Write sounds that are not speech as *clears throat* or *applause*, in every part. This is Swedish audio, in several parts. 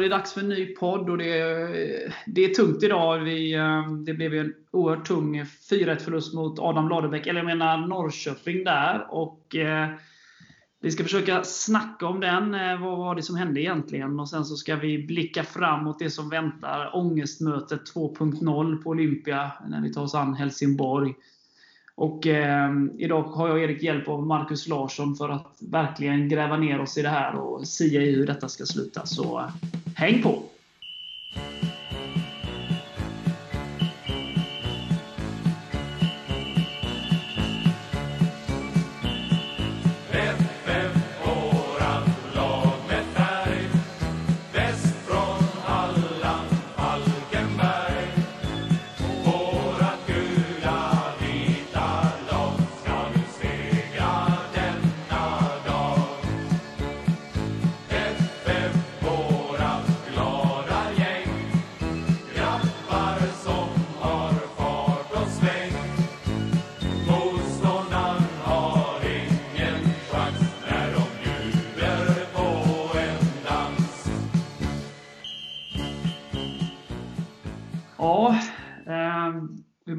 Ja, är det dags för en ny podd och det är, det är tungt idag. Vi, eh, det blev ju en oerhört tung 4-1 förlust mot Adam Ladebäck, eller jag menar Norrköping där. Och, eh, vi ska försöka snacka om den. Eh, vad var det som hände egentligen? Och Sen så ska vi blicka framåt mot det som väntar. Ångestmötet 2.0 på Olympia när vi tar oss an Helsingborg. Och eh, Idag har jag Erik hjälp av Marcus Larsson för att verkligen gräva ner oss i det här och sia i hur detta ska sluta. Så eh, häng på!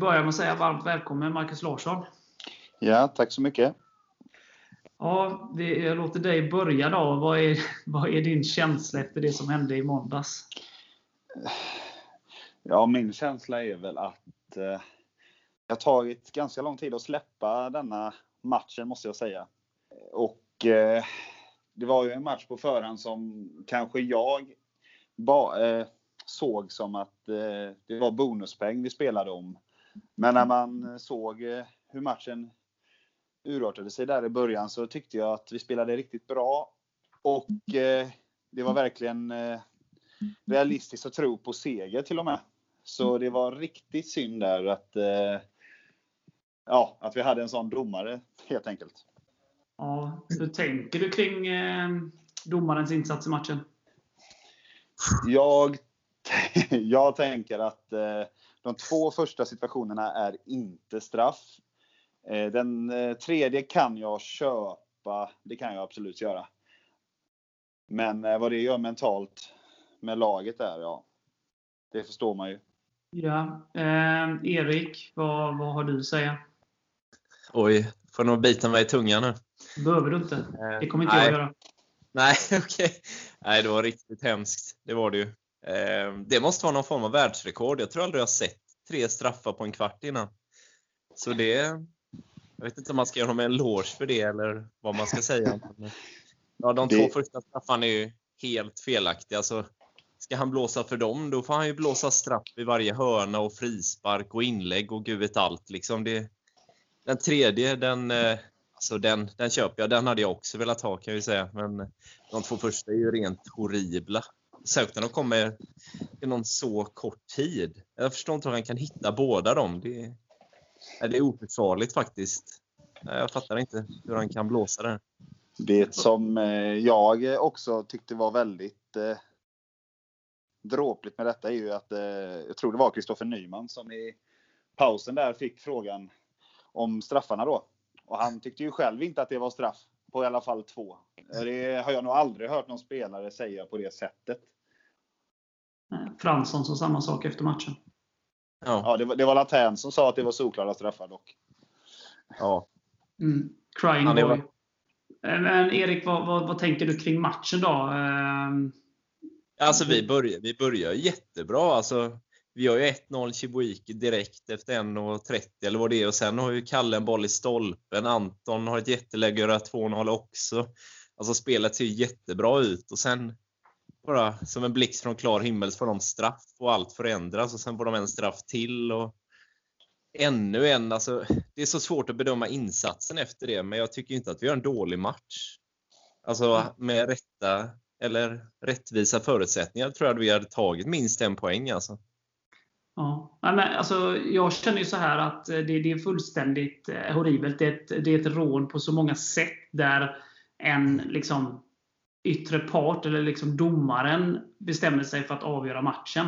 Börja med att säga varmt välkommen Marcus Larsson. Ja, tack så mycket. Ja, jag låter dig börja då. Vad är, vad är din känsla efter det som hände i måndags? Ja, min känsla är väl att eh, det har tagit ganska lång tid att släppa denna matchen, måste jag säga. Och eh, det var ju en match på förhand som kanske jag ba, eh, såg som att eh, det var bonuspeng vi spelade om. Men när man såg eh, hur matchen urartade sig där i början så tyckte jag att vi spelade riktigt bra. Och eh, det var verkligen eh, realistiskt att tro på seger till och med. Så det var riktigt synd där att, ja, att vi hade en sån domare helt enkelt. Ja, hur tänker du kring domarens insats i matchen? Jag, *laughs* jag tänker att de två första situationerna är inte straff. Eh, den eh, tredje kan jag köpa. Det kan jag absolut göra. Men eh, vad det gör mentalt med laget där, ja. Det förstår man ju. Ja. Eh, Erik, vad, vad har du att säga? Oj, får nog bita mig i tungan nu. behöver du inte. Det kommer inte Nej. jag göra. Nej, *laughs* okej. Okay. Nej, det var riktigt hemskt. Det var det ju. Ehm, det måste vara någon form av världsrekord. Jag tror aldrig jag sett tre straffar på en kvart innan. Så det... Jag vet inte om man ska göra honom en eloge för det eller vad man ska säga. *laughs* Ja, de det... två första straffarna är ju helt felaktiga. Alltså, ska han blåsa för dem, då får han ju blåsa straff i varje hörna och frispark och inlägg och gud vet allt. Liksom det, den tredje, den, eh, alltså den, den köper jag. Den hade jag också velat ha kan jag ju säga. Men de två första är ju rent horribla. Särskilt när de kommer inom så kort tid. Jag förstår inte hur han kan hitta båda dem. Det är, det är oförsvarligt faktiskt. Jag fattar inte hur han kan blåsa det. Det som eh, jag också tyckte var väldigt eh, dråpligt med detta är ju att eh, jag tror det var Kristoffer Nyman som i pausen där fick frågan om straffarna då. Och han tyckte ju själv inte att det var straff på i alla fall två. Det har jag nog aldrig hört någon spelare säga på det sättet. Fransson sa samma sak efter matchen. Ja, ja det, var, det var Latän som sa att det var solklara straffar dock. Ja. Mm. Crying ja, boy. Var... Eh, men Erik, vad, vad, vad, tänker du kring matchen då? Ehm, alltså vi börjar, vi börjar jättebra. Alltså, vi har ju 1-0 Chibuiki direkt efter 1.30 eller vad det är och sen har ju Kalle en boll i stolpen. Anton har ett jätteläge att göra 2-0 också. Alltså spelet ser jättebra ut och sen bara som en blixt från klar himmel så får de straff och allt förändras och sen får de en straff till och ännu en. Alltså, det är så svårt att bedöma insatsen efter det, men jag tycker inte att vi har en dålig match. Alltså med rätta eller rättvisa förutsättningar tror jag att vi hade tagit minst en poäng. Alltså. Ja, men alltså, jag känner ju så här att det, det är fullständigt eh, horribelt. Det är, ett, det är ett rån på så många sätt där en liksom yttre part, eller liksom domaren, bestämmer sig för att avgöra matchen.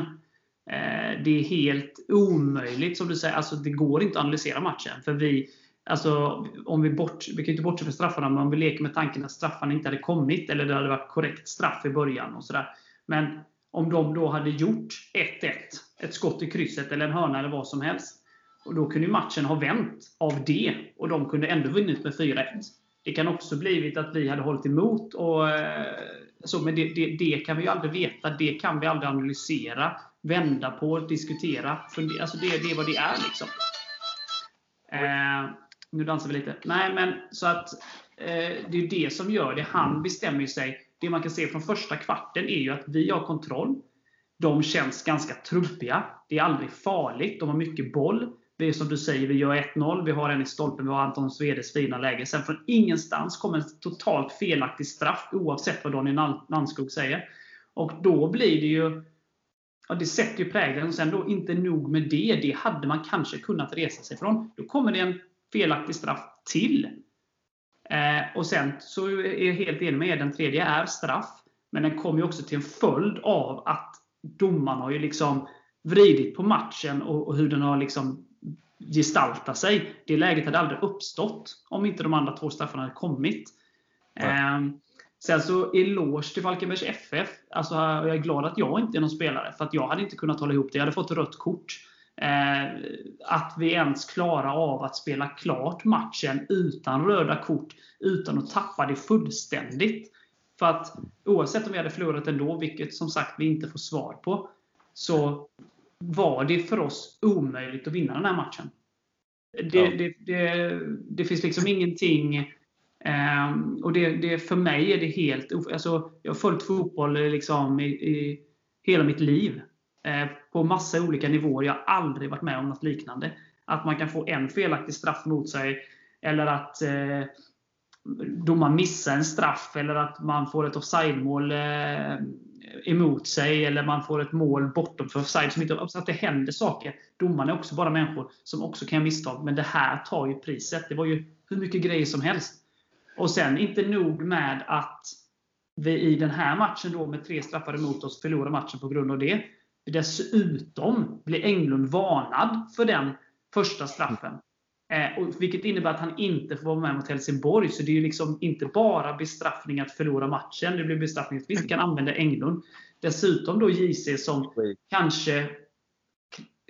Eh, det är helt omöjligt, som du säger. Alltså, det går inte att analysera matchen. För vi, alltså, om vi, bort, vi kan inte bortse från straffarna, men om vi leker med tanken att straffarna inte hade kommit, eller det hade varit korrekt straff i början. och så där, Men om de då hade gjort 1-1, ett skott i krysset eller en hörna eller vad som helst. Och Då kunde matchen ha vänt av det och de kunde ändå vunnit med 4-1. Det kan också blivit att vi hade hållit emot. Och, eh, så, men det, det, det, kan vi ju aldrig veta. Det kan vi aldrig analysera, vända på, diskutera. Fundera. Alltså det, det är vad det är. liksom. Eh, nu dansar vi lite. Nej, men så att eh, det är det som gör det. Han bestämmer sig. Det man kan se från första kvarten är ju att vi har kontroll. De känns ganska trubbiga. Det är aldrig farligt. De har mycket boll. Det är som du säger, vi gör 1-0. Vi har en i stolpen. Vi har Anton Svedes fina läge. Sen från ingenstans kommer en totalt felaktig straff, oavsett vad Daniel Landskog säger. Och då blir det ju Ja, det sätter ju prägeln. Och sen då inte nog med det. Det hade man kanske kunnat resa sig från. Då kommer det en felaktig straff till. Eh, och sen så är jag helt enig med er. Den tredje är straff. Men den kommer ju också till en följd av att domaren har ju liksom vridit på matchen och, och hur den har liksom gestaltat sig. Det läget hade aldrig uppstått om inte de andra två straffarna hade kommit. Eh, sen så eloge till Falkenbergs FF. Alltså, jag är glad att jag inte är någon spelare. För att jag hade inte kunnat hålla ihop det. Jag hade fått rött kort. Eh, att vi ens klarar av att spela klart matchen utan röda kort, utan att tappa det fullständigt. För att oavsett om vi hade förlorat ändå, vilket som sagt vi inte får svar på, så var det för oss omöjligt att vinna den här matchen. Det, ja. det, det, det finns liksom ingenting eh, och det, det, för mig är det helt... Alltså, jag har följt fotboll liksom i, i hela mitt liv. Eh, på massa olika nivåer. Jag har aldrig varit med om något liknande. Att man kan få en felaktig straff mot sig, eller att eh, domaren missar en straff, eller att man får ett offside-mål eh, emot sig, eller man får ett mål bortom för offside. Som inte, så att det händer saker. Domarna är också bara människor som också kan göra misstag. Men det här tar ju priset. Det var ju hur mycket grejer som helst. Och sen inte nog med att vi i den här matchen då med tre straffar emot oss förlorar matchen på grund av det. Dessutom blir Englund varnad för den första straffen. Eh, vilket innebär att han inte får vara med mot Helsingborg. Så det är ju liksom inte bara bestraffning att förlora matchen. Det blir bestraffning att vi inte kan använda Englund. Dessutom då JC som kanske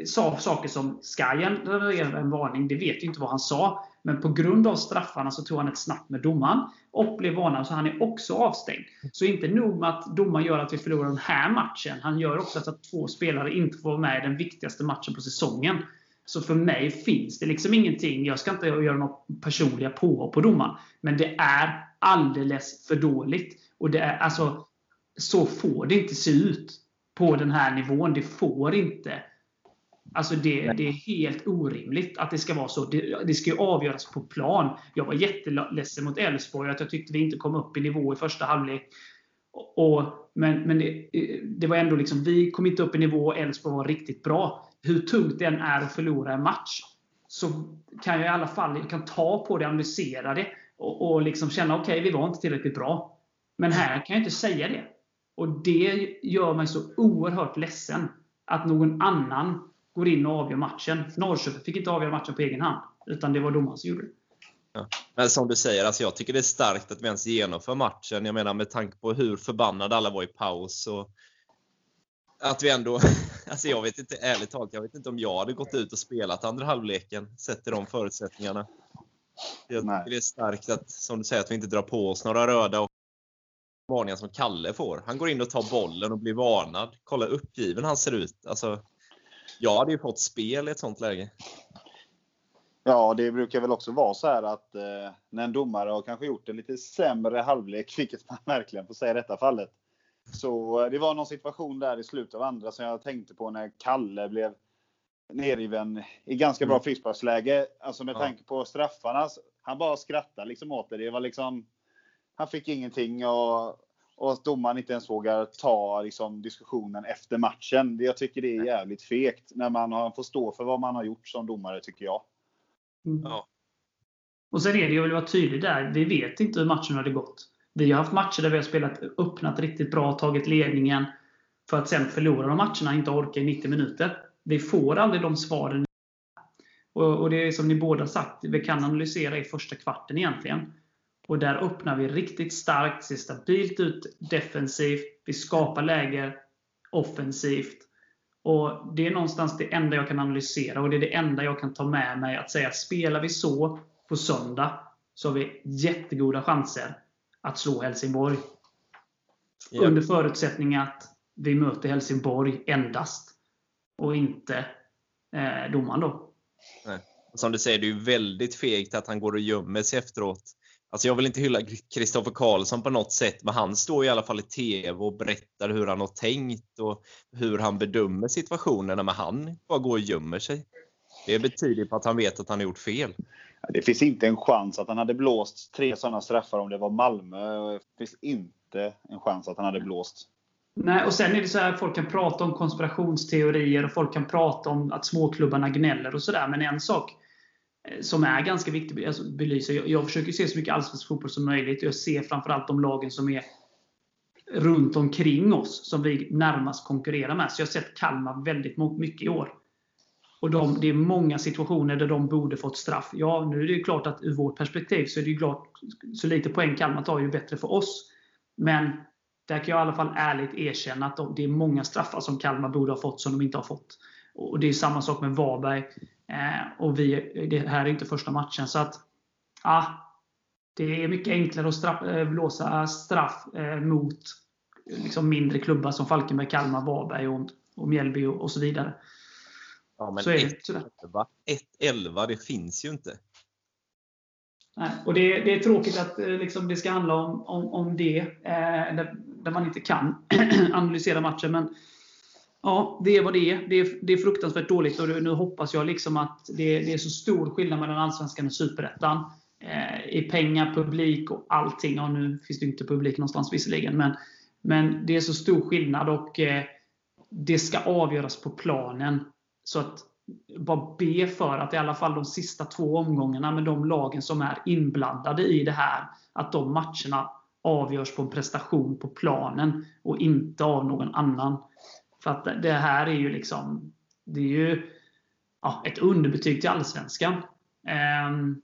sa saker som ska generera en varning. Det vet ju inte vad han sa. Men på grund av straffarna så tog han ett snack med domaren och blev varnad, så han är också avstängd. Så inte nog med att domaren gör att vi förlorar den här matchen. Han gör också att två spelare inte får vara med i den viktigaste matchen på säsongen. Så för mig finns det liksom ingenting. Jag ska inte göra några personliga på på domaren. Men det är alldeles för dåligt. Och det är, alltså, så får det inte se ut på den här nivån. Det får inte. Alltså det, det, är helt orimligt att det ska vara så. Det, det ska ju avgöras på plan. Jag var jätteledsen mot Elfsborg att jag tyckte vi inte kom upp i nivå i första halvlek. Och, men men det, det, var ändå liksom, vi kom inte upp i nivå och Elfsborg var riktigt bra. Hur tungt det än är att förlora en match, så kan jag i alla fall jag kan ta på det, analysera det och, och liksom känna okej, okay, vi var inte tillräckligt bra. Men här kan jag inte säga det. Och det gör mig så oerhört ledsen att någon annan går in och avgör matchen. Norrköping fick inte avgöra matchen på egen hand, utan det var domaren som gjorde det. Ja. Men som du säger, alltså jag tycker det är starkt att vi ens genomför matchen. Jag menar med tanke på hur förbannade alla var i paus. Och att vi ändå, *laughs* alltså jag vet inte, ärligt talat, jag vet inte om jag hade gått ut och spelat andra halvleken, sett till de förutsättningarna. Jag tycker det är starkt att, som du säger, att vi inte drar på oss några röda och varningar som Kalle får. Han går in och tar bollen och blir varnad. Kolla uppgiven han ser ut. Alltså, jag hade ju fått spel i ett sånt läge. Ja, det brukar väl också vara så här att eh, när en domare har kanske gjort en lite sämre halvlek, *laughs* vilket man verkligen får säga i detta fallet. Så eh, det var någon situation där i slutet av andra som jag tänkte på när Kalle blev nerriven i ganska bra mm. frisparksläge. Alltså med ja. tanke på straffarna. Han bara skrattade liksom åt det. Det var liksom, han fick ingenting och och att domaren inte ens vågar ta liksom, diskussionen efter matchen. Jag tycker det är jävligt fegt när man får stå för vad man har gjort som domare, tycker jag. Mm. Ja. Och sen är det, jag vill vara tydlig där, vi vet inte hur matchen hade gått. Vi har haft matcher där vi har spelat, öppnat riktigt bra, tagit ledningen, för att sen förlora de matcherna, inte orka i 90 minuter. Vi får aldrig de svaren. Och, och det är som ni båda sagt, vi kan analysera i första kvarten egentligen. Och där öppnar vi riktigt starkt, ser stabilt ut defensivt, vi skapar läger offensivt. Och Det är någonstans det enda jag kan analysera och det är det enda jag kan ta med mig. Att säga spelar vi så på söndag så har vi jättegoda chanser att slå Helsingborg. Ja. Under förutsättning att vi möter Helsingborg endast. Och inte eh, domaren då. Nej. Som du säger, det är ju väldigt fegt att han går och gömmer sig efteråt. Alltså jag vill inte hylla Kristoffer Karlsson på något sätt, men han står i alla fall i TV och berättar hur han har tänkt och hur han bedömer situationerna, men han bara går och gömmer sig. Det betyder på att han vet att han har gjort fel. Det finns inte en chans att han hade blåst tre sådana straffar om det var Malmö. Det finns inte en chans att han hade blåst. Nej, och sen är det så här folk kan prata om konspirationsteorier och folk kan prata om att småklubbarna gnäller och sådär. Men en sak eh, som är ganska viktig att alltså, belysa. Jag, jag försöker se så mycket allsvensk fotboll som möjligt. Jag ser framförallt de lagen som är runt omkring oss, som vi närmast konkurrerar med. Så jag har sett Kalmar väldigt mycket i år. Och de, det är många situationer där de borde fått straff. Ja, nu är det ju klart att ur vårt perspektiv så är det ju klart, så lite poäng Kalmar tar ju bättre för oss. Men där kan jag i alla fall ärligt erkänna att det är många straffar som Kalmar borde ha fått som de inte har fått. Och Det är samma sak med Varberg. Eh, och vi, det här är inte första matchen. Så att, ja, det är mycket enklare att straff, eh, blåsa straff eh, mot liksom mindre klubbar som Falkenberg, Kalmar, Varberg och, och Mjällby och, och så vidare. Ja, men 1-11, det finns ju inte. Nej, och det, det, är tråkigt att liksom, det ska handla om, om, om det, eh, där, där, man inte kan *clears throat* analysera matchen. Men Ja, det är vad det är. Det är, det är fruktansvärt dåligt och nu hoppas jag liksom att det, det är så stor skillnad mellan Allsvenskan och Superettan. Eh, I pengar, publik och allting. Ja, nu finns det inte publik någonstans visserligen. Men, men det är så stor skillnad och eh, det ska avgöras på planen. Så att bara be för att i alla fall de sista två omgångarna med de lagen som är inblandade i det här, att de matcherna avgörs på en prestation på planen och inte av någon annan. För att det här är ju liksom det är ju ja, ett underbetyg till Allsvenskan. Um,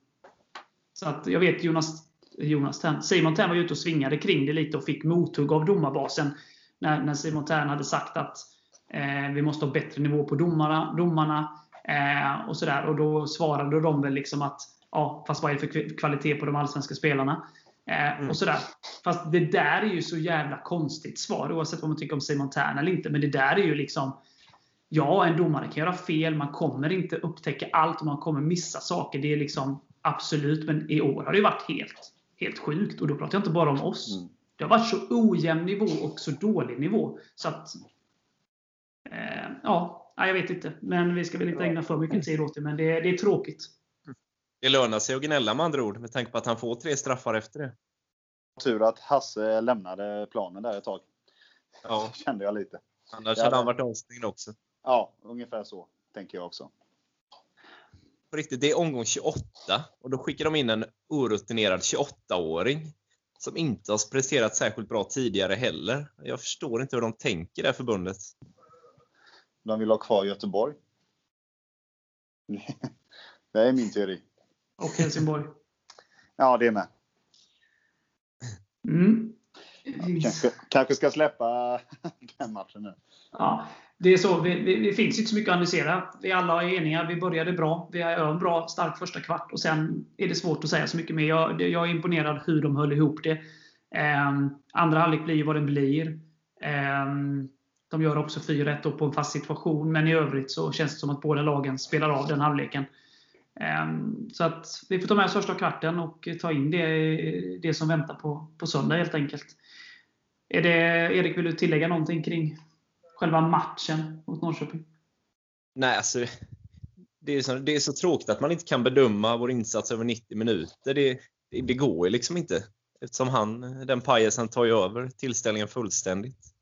så att jag vet Jonas, Jonas Tern, Simon Tern var ute och svingade kring det lite och fick mothugg av domarbasen. När, när Simon Tern hade sagt att vi måste ha bättre nivå på domarna. domarna eh, och, sådär. och Då svarade de väl liksom att ja, fast vad är det för kvalitet på de allsvenska spelarna? Eh, mm. och sådär. Fast det där är ju så jävla konstigt svar, oavsett vad man tycker om Simon Tern eller inte. Men det där är ju liksom Ja, en domare kan göra fel. Man kommer inte upptäcka allt och man kommer missa saker. Det är liksom absolut. Men i år har det varit helt, helt sjukt. Och då pratar jag inte bara om oss. Mm. Det har varit så ojämn nivå och så dålig nivå. Så att... Eh, ja, jag vet inte. Men vi ska väl inte ägna för mycket tid åt det. Men det, det är tråkigt. Det lönar sig att gnälla med andra ord, med tanke på att han får tre straffar efter det. Tur att Hasse lämnade planen där ett tag. Ja. *laughs* Kände jag lite. Annars hade han varit avstängd också. Ja, ungefär så tänker jag också. På riktigt, det är omgång 28 och då skickar de in en orutinerad 28-åring som inte har presterat särskilt bra tidigare heller. Jag förstår inte hur de tänker det här förbundet. De vill ha kvar Göteborg. *laughs* Det är min teori. Och Helsingborg. ja, det med. Mm. Kanske, kanske ska släppa *laughs* den matchen nu. Ja, det är så. Det, det, det, finns inte så mycket att analysera. Vi alla är eniga. Vi började bra. Vi har en bra, stark första kvart. Och Sen är det svårt att säga så mycket mer. Jag, jag är imponerad hur de höll ihop det. Eh, andra halvlek blir vad den blir. Eh, de gör också 4-1 på en fast situation. Men i övrigt så känns det som att båda lagen spelar av den halvleken. Ehm, så att vi får ta med oss första kvarten och ta in det, det som väntar på, på söndag helt enkelt. Är det, Erik, vill du tillägga någonting kring själva matchen mot Norrköping? Nej, alltså det är, så, det är så tråkigt att man inte kan bedöma vår insats över 90 minuter. Det, det, det går ju liksom inte. Eftersom han, den pajasen tar ju över tillställningen fullständigt.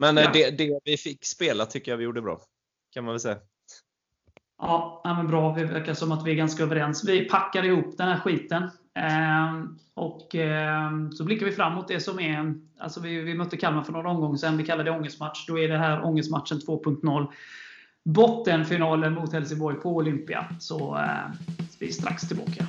Men ja. det, det vi fick spela tycker jag vi gjorde bra. Kan man väl säga. Ja, men bra. Det verkar som att vi är ganska överens. Vi packar ihop den här skiten. Eh, och eh, så blickar vi framåt det som är... Alltså vi, vi mötte Kalmar för några omgångar sedan. Vi kallar det ångestmatch. Då är det här ångestmatchen 2.0. Bottenfinalen mot Helsingborg på Olympia. Så eh, vi är strax tillbaka.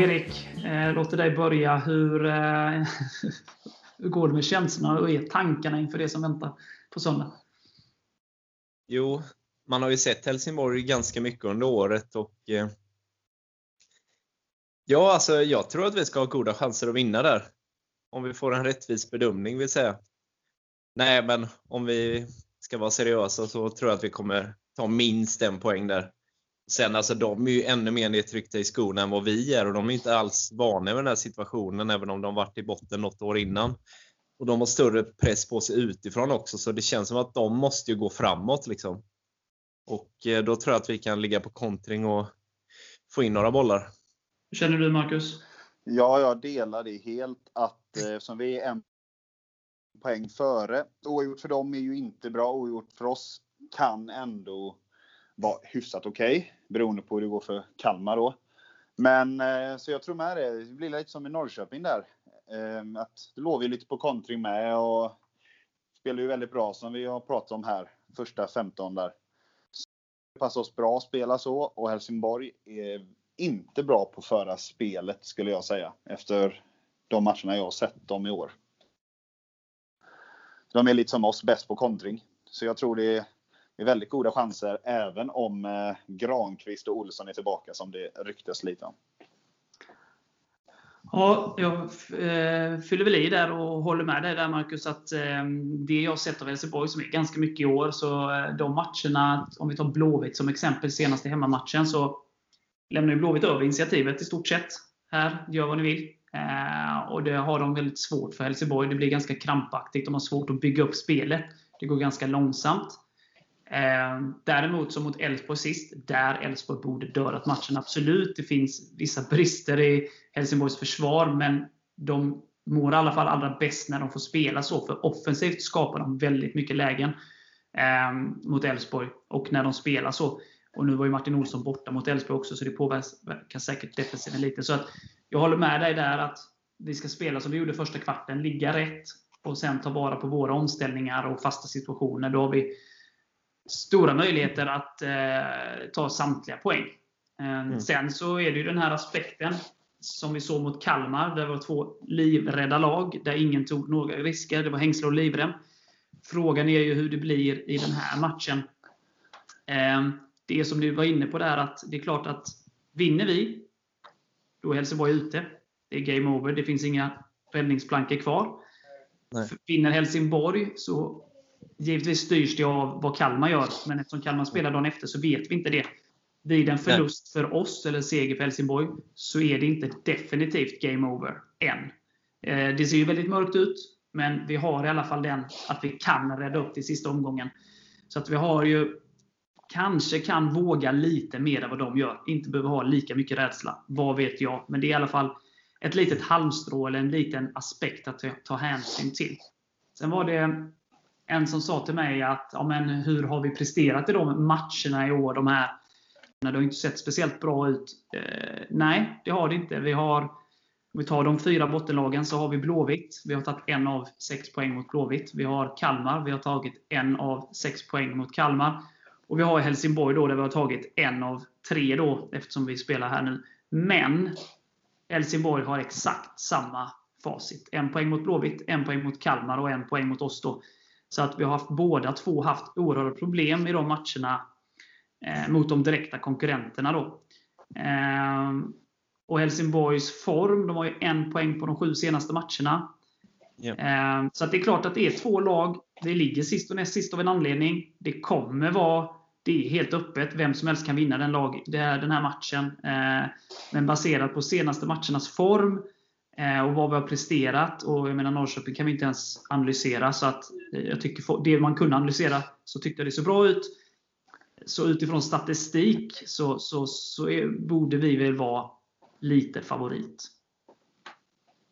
Erik, eh, låter dig börja. Hur, eh, *laughs* hur går det med känslorna och är tankarna inför det som väntar på söndag? Jo, man har ju sett Helsingborg ganska mycket under året och eh, Ja, alltså jag tror att vi ska ha goda chanser att vinna där. Om vi får en rättvis bedömning vill säga. Nej, men om vi ska vara seriösa så tror jag att vi kommer ta minst en poäng där. Sen alltså de är ju ännu mer nedtryckta i skorna än vad vi är och de är inte alls vana vid den här situationen även om de varit i botten något år innan. Och de har större press på sig utifrån också så det känns som att de måste ju gå framåt liksom. Och eh, då tror jag att vi kan ligga på kontring och få in några bollar. Hur känner du Marcus? Ja, jag delar det helt. Att eh, som vi är en poäng före. Oavgjort för dem är ju inte bra. Oavgjort för oss kan ändå vara hyfsat okej. Beroende på hur det går för Kalmar då. Men eh, så jag tror med det. Det blir lite som i Norrköping där. Ehm, att det låg ju lite på kontring med och spelar ju väldigt bra som vi har pratat om här. Första 15 där. Så Det passar oss bra att spela så och Helsingborg är inte bra på att föra spelet skulle jag säga. Efter de matcherna jag har sett dem i år. De är lite som oss, bäst på kontring. Så jag tror det är väldigt goda chanser även om eh, Granqvist och Olsson är tillbaka som det ryktas lite om. Ja, jag eh, fyller väl i där och håller med dig där Marcus, att eh, det jag sett av Helsingborg, som är ganska mycket i år, så eh, de matcherna, om vi tar Blåvitt som exempel, senaste hemmamatchen, så lämnar ju Blåvitt över initiativet i stort sett. Här, gör vad ni vill. Och det har de väldigt svårt för Helsingborg. Det blir ganska krampaktigt. De har svårt att bygga upp spelet. Det går ganska långsamt. Eh, däremot som mot Elfsborg sist, där Elfsborg borde dödat matchen. Absolut, det finns vissa brister i Helsingborgs försvar, men de mår i alla fall allra bäst när de får spela så. För offensivt skapar de väldigt mycket lägen eh, mot Elfsborg. Och när de spelar så. Och nu var ju Martin Olsson borta mot Elfsborg också, så det påverkar säkert defensiven lite. Så att jag håller med dig där att vi ska spela som vi gjorde första kvarten. Ligga rätt och sen ta vara på våra omställningar och fasta situationer. Då har vi stora möjligheter att eh, ta samtliga poäng. Eh, mm. Sen så är det ju den här aspekten som vi såg mot Kalmar. Där det var två livrädda lag, där ingen tog några risker. Det var hängsle och livrem. Frågan är ju hur det blir i den här matchen. Eh, det som du var inne på där, att det är klart att vinner vi, då är Helsingborg ute. Det är game over. Det finns inga räddningsplankor kvar. Nej. Vinner Helsingborg så givetvis styrs det av vad Kalmar gör. Men eftersom Kalmar spelar dagen efter så vet vi inte det. Vid en förlust för oss, eller seger för Helsingborg, så är det inte definitivt game over än. Eh, det ser ju väldigt mörkt ut, men vi har i alla fall den att vi kan rädda upp till sista omgången. Så att vi har ju kanske kan våga lite mer än vad de gör. Inte behöver ha lika mycket rädsla. Vad vet jag? Men det är i alla fall ett litet halmstrå eller en liten aspekt att ta hänsyn till. Sen var det en som sa till mig att ja, men hur har vi presterat i de matcherna i år? De här, det har inte sett speciellt bra ut. Eh, nej, det har det inte. Vi har, om vi tar de fyra bottenlagen så har vi Blåvitt. Vi har tagit en av sex poäng mot Blåvitt. Vi har Kalmar. Vi har tagit en av sex poäng mot Kalmar. Och vi har Helsingborg då, där vi har tagit en av tre då, eftersom vi spelar här nu. Men Helsingborg har exakt samma facit. En poäng mot Blåvitt, en poäng mot Kalmar och en poäng mot oss. Då. Så att vi har haft, båda två haft oerhörda problem i de matcherna eh, mot de direkta konkurrenterna. Då. Eh, och Helsingborgs form, de har ju en poäng på de sju senaste matcherna. Yeah. Eh, så att det är klart att det är två lag. Det ligger sist och näst sist av en anledning. Det kommer vara det är helt öppet. Vem som helst kan vinna den, lag, den här matchen. Eh, men baserat på senaste matchernas form och vad vi har presterat. Och jag menar Norrköping kan vi inte ens analysera. Så att eh, jag tycker det man kunde analysera så tyckte jag det såg bra ut. Så utifrån statistik så, så, så är, borde vi väl vara lite favorit.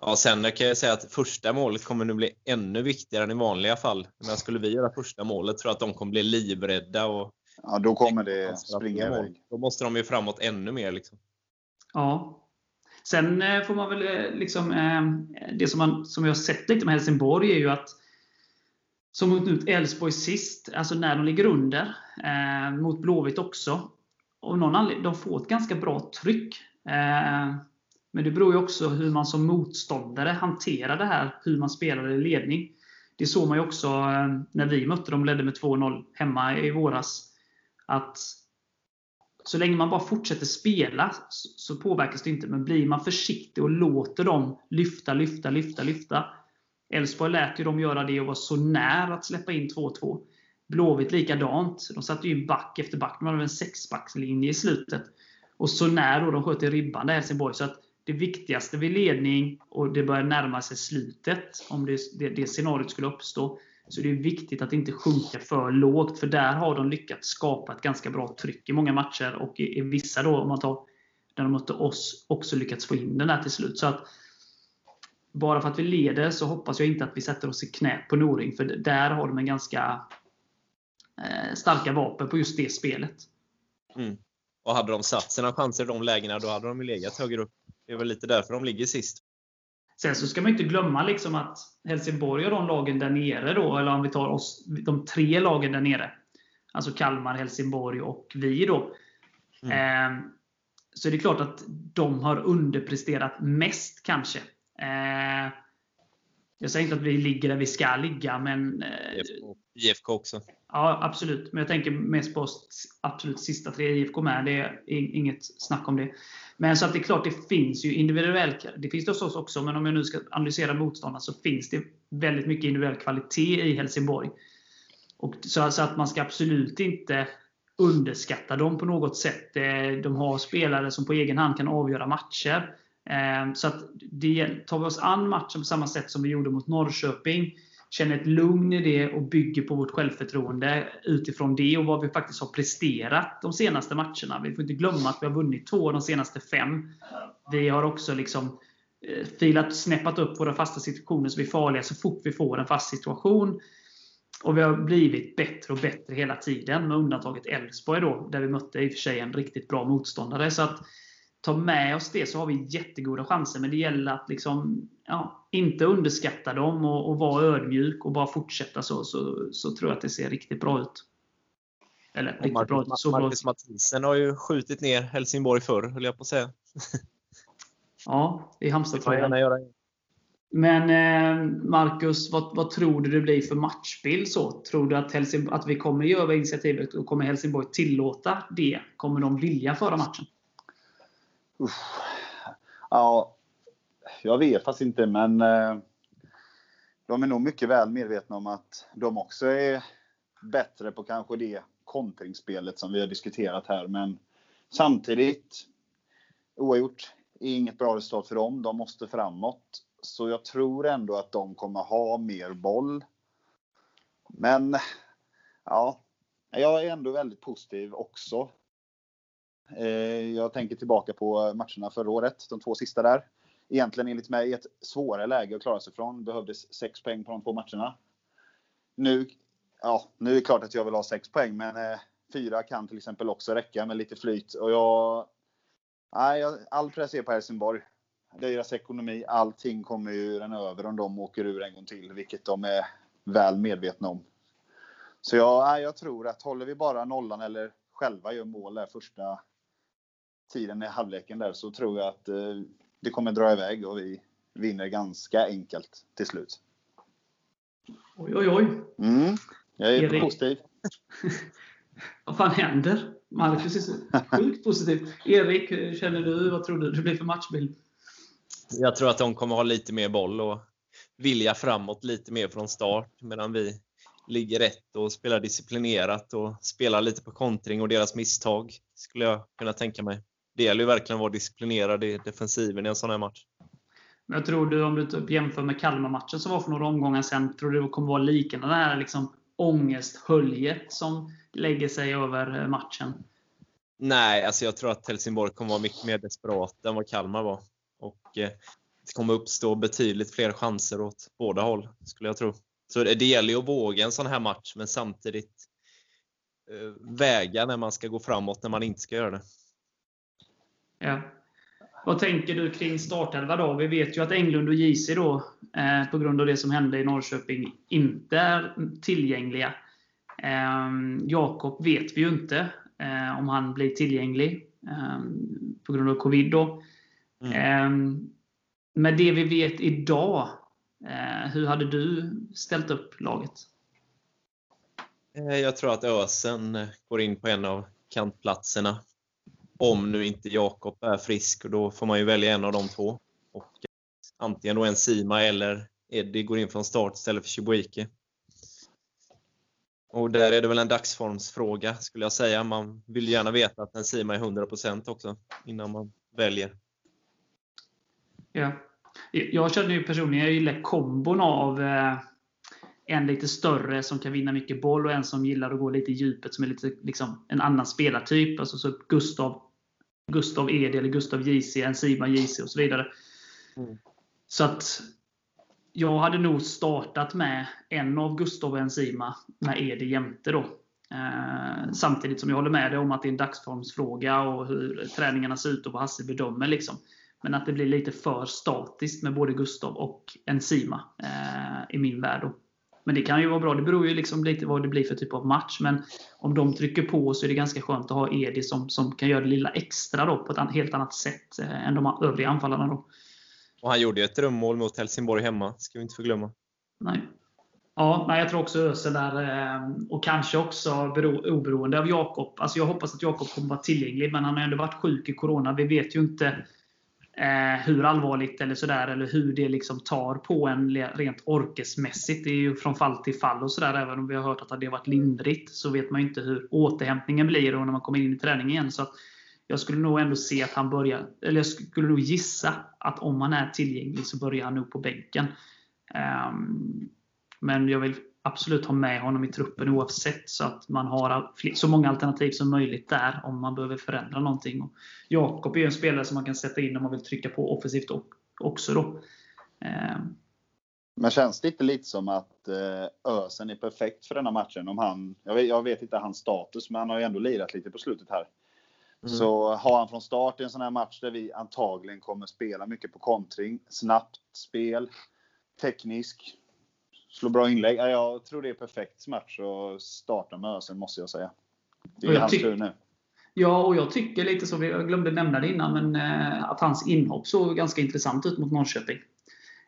Ja, sen kan jag säga att första målet kommer nu bli ännu viktigare än i vanliga fall. Men skulle vi göra första målet tror jag att de kommer bli livrädda och Ja, då kommer det springa iväg. Då måste de ju framåt ännu mer. Liksom. Ja. Sen eh, får man väl eh, liksom, eh, det som, man, som jag har sett lite med Helsingborg är ju att som mot Elfsborg sist, alltså när de ligger under, mot Blåvitt också. Och någon anledning, de får ett ganska bra tryck. Men det beror ju också hur man som motståndare hanterar det här, hur man spelar i ledning. Det såg man ju också när vi mötte dem, ledde med 2-0 hemma i våras. Att så länge man bara fortsätter spela så påverkas det inte. Men blir man försiktig och låter dem lyfta, lyfta, lyfta, lyfta. Elfsborg lät ju dem göra det och var så nära att släppa in 2-2. Blåvitt likadant. De satte ju back efter back. De hade en sexbackslinje i slutet. Och så när då de sköt i ribban där Helsingborg. Så att det viktigaste vid ledning och det börjar närma sig slutet, om det, det, det scenariot skulle uppstå, så det är viktigt att inte sjunka för lågt, för där har de lyckats skapa ett ganska bra tryck i många matcher. Och i, i vissa då, om man tar när de mötte oss, också lyckats få in den där till slut. Så att bara för att vi leder så hoppas jag inte att vi sätter oss i knät på Noring, för där har de en ganska eh, starka vapen på just det spelet. Mm. Och hade de satt sina chanser i de lägena, då hade de legat högre upp. Det är väl lite därför de ligger sist. Sen så ska man inte glömma liksom att Helsingborg och de lagen där nere, då, eller om vi tar oss, de tre lagen där nere, alltså Kalmar, Helsingborg och vi, då, mm. eh, så är det klart att de har underpresterat mest kanske. Eh, jag säger inte att vi ligger där vi ska ligga, men... Eh, IFK också. Ja, absolut. Men jag tänker mest på absolut sista tre IFK med. Det är inget snack om det. Men så att det är klart, det finns ju individuell Det finns det hos oss också, men om jag nu ska analysera motståndarna så finns det väldigt mycket individuell kvalitet i Helsingborg. Och så, så att man ska absolut inte underskatta dem på något sätt. Eh, de har spelare som på egen hand kan avgöra matcher. Ehm, så att det, tar vi oss an matchen på samma sätt som vi gjorde mot Norrköping, känner ett lugn i det och bygger på vårt självförtroende utifrån det och vad vi faktiskt har presterat de senaste matcherna. Vi får inte glömma att vi har vunnit två av de senaste fem. Vi har också liksom eh, filat, snäppat upp våra fasta situationer så vi är farliga så fort vi får en fast situation. Och vi har blivit bättre och bättre hela tiden, med undantaget Elfsborg då, där vi mötte i och för sig en riktigt bra motståndare. Så att ta med oss det så har vi jättegoda chanser. Men det gäller att liksom, ja, inte underskatta dem och, och vara ödmjuk och bara fortsätta så, så, så tror jag att det ser riktigt bra ut. Eller riktigt Marcus, bra ut. Så Marcus Mathisen har ju skjutit ner Helsingborg förr, höll jag på att säga. *laughs* ja, i Halmstad Men eh, Marcus, vad, vad, tror du det blir för matchbild? Så? Tror du att, Helsing, att vi kommer över initiativet och kommer Helsingborg tillåta det? Kommer de vilja föra matchen? Uff. Ja, jag vet faktiskt inte, men eh, de är nog mycket väl medvetna om att de också är bättre på kanske det kontringsspelet som vi har diskuterat här. Men samtidigt, oavgjort är inget bra resultat för dem. De måste framåt. Så jag tror ändå att de kommer ha mer boll. Men ja, jag är ändå väldigt positiv också. Eh, jag tänker tillbaka på matcherna förra året, de två sista där. Egentligen enligt mig ett svårare läge att klara sig från. Behövdes sex poäng på de två matcherna. Nu, ja, nu är det klart att jag vill ha sex poäng, men eh, fyra kan till exempel också räcka med lite flyt. Och jag, nej, all press är på Helsingborg. Deras ekonomi, allting kommer ju den över om de åker ur en gång till, vilket de är väl medvetna om. Så jag, nej, jag tror att håller vi bara nollan eller själva gör mål där första tiden i halvleken där så tror jag att eh, det kommer dra iväg och vi vinner ganska enkelt till slut. Oj, oj, oj. Mm, jag är Erik. positiv. *laughs* vad fan händer? Marcus är så sjukt positiv. Erik, hur känner du? Vad tror du det blir för matchbild? Jag tror att de kommer ha lite mer boll och vilja framåt lite mer från start medan vi ligger rätt och spelar disciplinerat och spelar lite på kontring och deras misstag skulle jag kunna tänka mig det gäller ju verkligen att vara disciplinerad i defensiven i en sån här match. Men jag tror du, om du typ jämför med Kalmar-matchen som var för några omgångar sen, tror du det kommer vara liknande det här liksom ångesthöljet som lägger sig över eh, matchen? Nej, alltså jag tror att Helsingborg kommer vara mycket mer desperat än vad Kalmar var. Och eh, det kommer uppstå betydligt fler chanser åt båda håll, skulle jag tro. Så det, det gäller ju att våga en sån här match, men samtidigt eh, väga när man ska gå framåt, när man inte ska göra det. Ja. Vad tänker du kring startelva då? Vi vet ju att Englund och JC då, eh, på grund av det som hände i Norrköping, inte är tillgängliga. Eh, Jakob vet vi ju inte eh, om han blir tillgänglig eh, på grund av covid. Då. Mm. Eh, med det vi vet idag, eh, hur hade du ställt upp laget? Eh, jag tror att Ösen går in på en av kantplatserna. Om nu inte Jakob är frisk och då får man ju välja en av de två. Och eh, antingen då en Sima eller Eddie går in från start istället för Chibuike. Och där är det väl en dagsformsfråga skulle jag säga. Man vill gärna veta att en Sima är 100% också innan man väljer. Ja. Jag känner ju personligen, jag gillar kombon av eh, en lite större som kan vinna mycket boll och en som gillar att gå lite i djupet som är lite liksom, en annan spelartyp. Alltså så Gustav, Gustav Edi eller Gustav JC, en Sima JC och så vidare. Mm. Så att jag hade nog startat med en av Gustav och Enzima med Edi jämte då. Eh, samtidigt som jag håller med dig om att det är en dagsformsfråga och hur träningarna ser ut och vad Hasse bedömer. Liksom. Men att det blir lite för statiskt med både Gustav och Enzima eh, i min värld. Då. Men det kan ju vara bra. Det beror ju liksom lite vad det blir för typ av match. Men om de trycker på så är det ganska skönt att ha Edi som, som kan göra det lilla extra då, på ett helt annat sätt eh, än de övriga anfallarna. Då. Och han gjorde ju ett drömmål mot Helsingborg hemma, ska vi inte förglömma. Nej. Ja, nej, jag tror också Ösel där. Eh, och kanske också bero, oberoende av Jakob. Alltså jag hoppas att Jakob kommer vara tillgänglig, men han har ändå varit sjuk i Corona. Vi vet ju inte eh, hur allvarligt eller sådär, eller hur det liksom tar på en rent orkesmässigt. Det är ju från fall till fall och sådär. Även om vi har hört att det har varit lindrigt, så vet man ju inte hur återhämtningen blir och när man kommer in i träning igen. Så jag skulle nog ändå se att han börjar, eller jag skulle nog gissa att om han är tillgänglig så börjar han nog på bänken. Eh, men jag vill absolut ha med honom i truppen oavsett så att man har så många alternativ som möjligt där om man behöver förändra någonting. Jakob är ju en spelare som man kan sätta in om man vill trycka på offensivt också. Då. Um, men känns det inte lite som att eh, Ösen är perfekt för denna matchen? Om han, jag, vet, jag vet inte hans status, men han har ju ändå lirat lite på slutet här. Mm. Så har han från start i en sån här match där vi antagligen kommer spela mycket på kontring, snabbt spel, teknisk, slå bra inlägg. Jag tror det är perfekt match att starta med Ösen, måste jag säga. Det är hans tur nu. Ja, och jag tycker lite så, jag glömde nämna det innan, men eh, att hans inhopp såg ganska intressant ut mot Norrköping.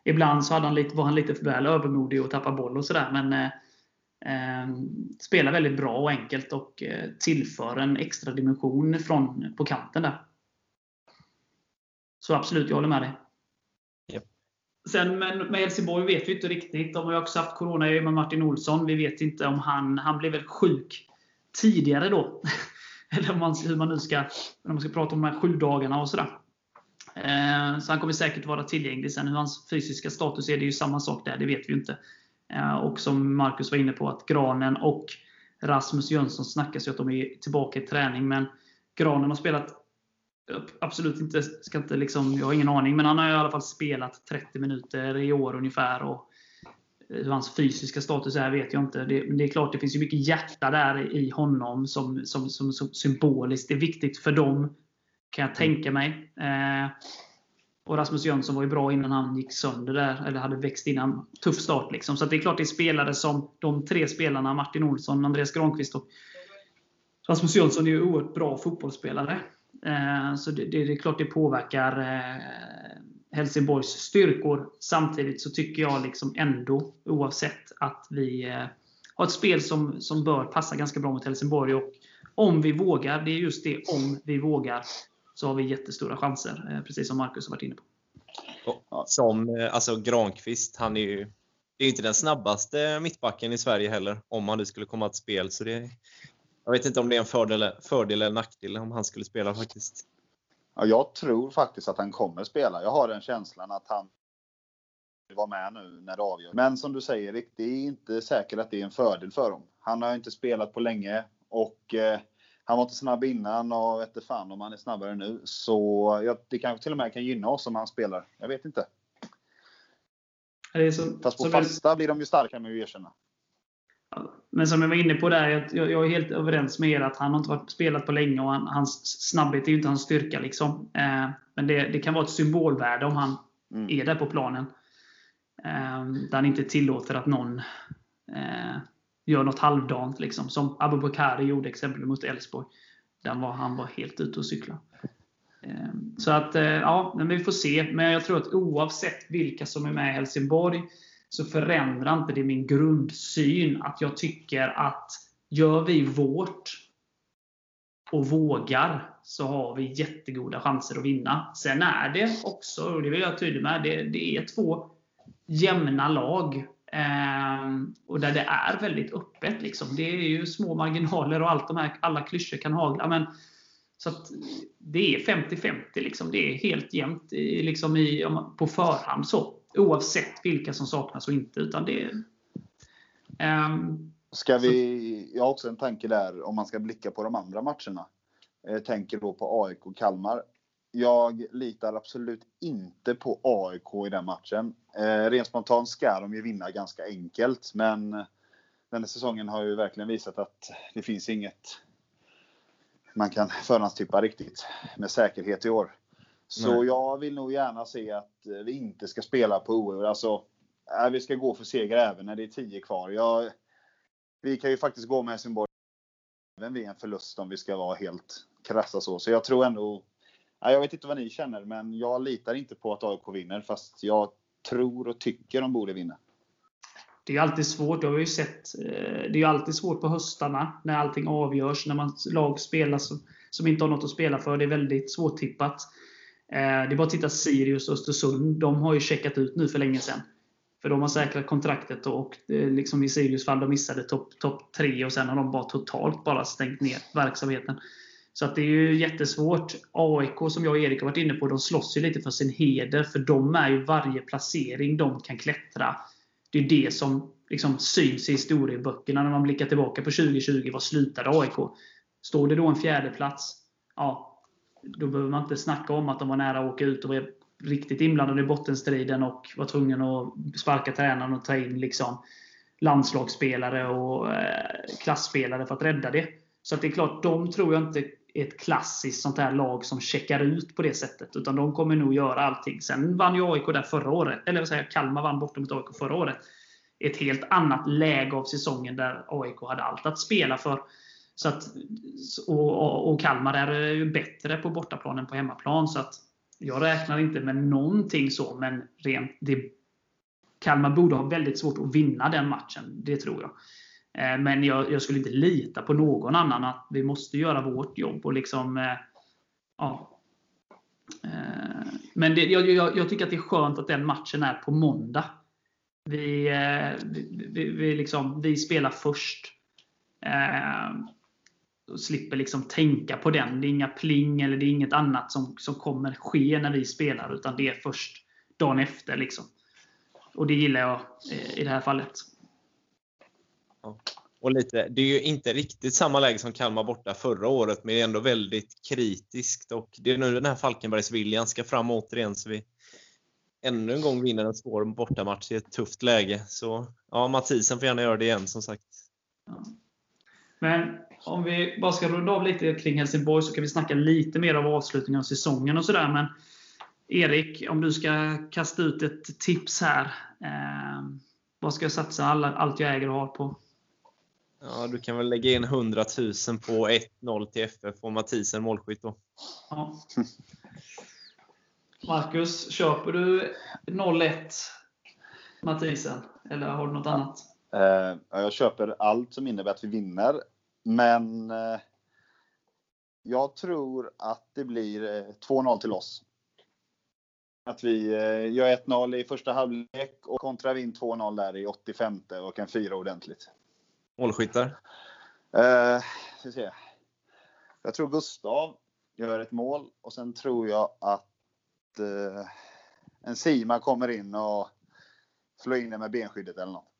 Ibland så hade han lite, var han lite för väl övermodig och tappade boll och sådär, men eh, Eh, spelar väldigt bra och enkelt och eh, tillför en extra dimension från, på kanten där. Så absolut, jag håller med dig. Sen med, med Helsingborg vet vi inte riktigt. De har ju också haft Corona med Martin Olsson. Vi vet inte om han... Han blev väl sjuk tidigare då. *laughs* Eller om man, hur man nu ska... När man ska prata om de här sju dagarna och sådär. Eh, så han kommer säkert vara tillgänglig. Sen hur hans fysiska status är, det är ju samma sak där. Det vet vi ju inte. Eh, och som Marcus var inne på, att Granen och Rasmus Jönsson snackas ju att de är tillbaka i träning. Men Granen har spelat Absolut inte, ska inte liksom, jag har ingen aning, men han har i alla fall spelat 30 minuter i år ungefär. Och eh, hur hans fysiska status är vet jag inte. Det, det är klart, det finns ju mycket hjärta där i honom som, som, som, som symboliskt. Det är viktigt för dem, kan jag tänka mig. Eh, och Rasmus Jönsson var ju bra innan han gick sönder där, eller hade växt innan. Tuff start liksom. Så det är klart det är spelare som de tre spelarna, Martin Olsson, Andreas Granqvist och Rasmus Jönsson är ju oerhört bra fotbollsspelare. Eh, så det, det, är klart det påverkar eh, Helsingborgs styrkor. Samtidigt så tycker jag liksom ändå, oavsett, att vi eh, har ett spel som, som bör passa ganska bra mot Helsingborg. Och om vi vågar, det är just det om vi vågar, så har vi jättestora chanser. Precis som Marcus har varit inne på. Som alltså Granqvist, han är ju det är inte den snabbaste mittbacken i Sverige heller, om han nu skulle komma till spel. Så det, jag vet inte om det är en fördel, fördel eller nackdel om han skulle spela faktiskt. Ja, jag tror faktiskt att han kommer spela. Jag har den känslan att han vill vara med nu när det avgör. Men som du säger, det är inte säkert att det är en fördel för dem. Han har inte spelat på länge och eh, han var inte snabb innan och vet fan om han är snabbare nu. Så ja, det kanske till och med kan gynna oss om han spelar. Jag vet inte. Så, Fast på fasta vi... blir de ju starka med att erkänna. Men som jag var inne på där, jag, jag är helt överens med er att han har inte varit spelat på länge och han, hans snabbhet är ju inte hans styrka. Liksom. Eh, men det, det, kan vara ett symbolvärde om han mm. är där på planen. Eh, där han inte tillåter att någon eh, gör något halvdant. Liksom, som Abubakari gjorde exempelvis mot Elfsborg. Där var han var helt ute och cykla. Ehm, Så att, eh, ja, men vi får se. Men jag tror att oavsett vilka som är med i Helsingborg så förändrar inte det min grundsyn. Att jag tycker att gör vi vårt och vågar så har vi jättegoda chanser att vinna. Sen är det också, och det vill jag vara tydlig med, det, det är två jämna lag. Eh, och där det är väldigt öppet. Liksom. Det är ju små marginaler och allt de här, alla klyschor kan hagla. Men, så att det är 50-50. Liksom. Det är helt jämnt i, liksom i, på förhand. så Oavsett vilka som saknas och inte. Utan det, um, ska vi, jag har också en tanke där om man ska blicka på de andra matcherna. Jag tänker då på AIK och Kalmar. Jag litar absolut inte på AIK i den matchen. Eh, rent spontant ska de ju vinna ganska enkelt, men den här säsongen har ju verkligen visat att det finns inget man kan förhandstippa riktigt med säkerhet i år. Så Nej. jag vill nog gärna se att vi inte ska spela på oavgjort. Alltså, vi ska gå för seger även när det är 10 kvar. Jag, vi kan ju faktiskt gå med Helsingborg även vid en förlust om vi ska vara helt krassa så. Så jag tror ändå jag vet inte vad ni känner, men jag litar inte på att AIK vinner, fast jag tror och tycker de borde vinna. Det är alltid svårt. Det har vi ju sett. Eh, det är alltid svårt på höstarna när allting avgörs. När man lag spelar som, som inte har något att spela för. Det är väldigt svårtippat. Eh, det är bara att titta Sirius och Östersund. De har ju checkat ut nu för länge sedan. För de har säkrat kontraktet och eh, liksom i Sirius fall, de missade topp top 3 och sen har de bara totalt bara stängt ner verksamheten. Så att det är ju jättesvårt. AIK, som jag och Erik har varit inne på, de slåss ju lite för sin heder. För de är ju varje placering de kan klättra. Det är det som liksom syns i historieböckerna när man blickar tillbaka på 2020. Vad slutade AIK? Står det då en fjärde plats ja, då behöver man inte snacka om att de var nära att åka ut och var riktigt inblandade i bottenstriden och var tvungna att sparka tränaren och ta in liksom landslagsspelare och eh, klassspelare för att rädda det. Så att det är klart, de tror jag inte är ett klassiskt sånt här lag som checkar ut på det sättet. Utan de kommer nog göra allting. Sen vann ju AIK där förra året. Eller vad säger Kalmar vann borta mot AIK förra året. Ett helt annat läge av säsongen där AIK hade allt att spela för. Så att, och, och Kalmar är ju bättre på bortaplan än på hemmaplan. Så att jag räknar inte med någonting så, men rent det, Kalmar borde ha väldigt svårt att vinna den matchen. Det tror jag. Eh, men jag, jag, skulle inte lita på någon annan att vi måste göra vårt jobb. och liksom eh, ja. Eh, men det, jag, jag, jag, tycker att det är skönt att den matchen är på måndag. Vi, vi, vi, vi, liksom, vi spelar först och slipper liksom tänka på den. Det är inga pling eller det är inget annat som, som kommer ske när vi spelar. Utan det är först dagen efter. Liksom. Och det gillar jag i det här fallet. Och lite, det är ju inte riktigt samma läge som Kalmar borta förra året, men det är ändå väldigt kritiskt. Och det är nu den här Falkenbergsviljan ska fram återigen, så vi ännu en gång vinner en svår bortamatch i ett tufft läge. Så ja, Mathisen får gärna göra det igen, som sagt. Ja. Men om vi bara ska runda av lite kring Helsingborg, så kan vi snacka lite mer av avslutningen av säsongen och sådär. Men Erik, om du ska kasta ut ett tips här. Eh, vad ska jag satsa alla, allt jag äger och har på? Ja, du kan väl lägga in 100 000 på 1-0 till FF och Mathisen målskytt då. Ja. Marcus, köper du 0-1 Mathisen? Eller har du något annat? Eh, jag köper allt som innebär att vi vinner. Men eh, jag tror att det blir 2-0 eh, till oss. Att vi eh, gör 1-0 i första halvlek och kontrar in 2-0 där i 85 och kan fira ordentligt. Målskyttar? Eh, se. Jag tror Gustav gör ett mål och sen tror jag att eh, en Sima kommer in och slår in det med benskyddet eller något.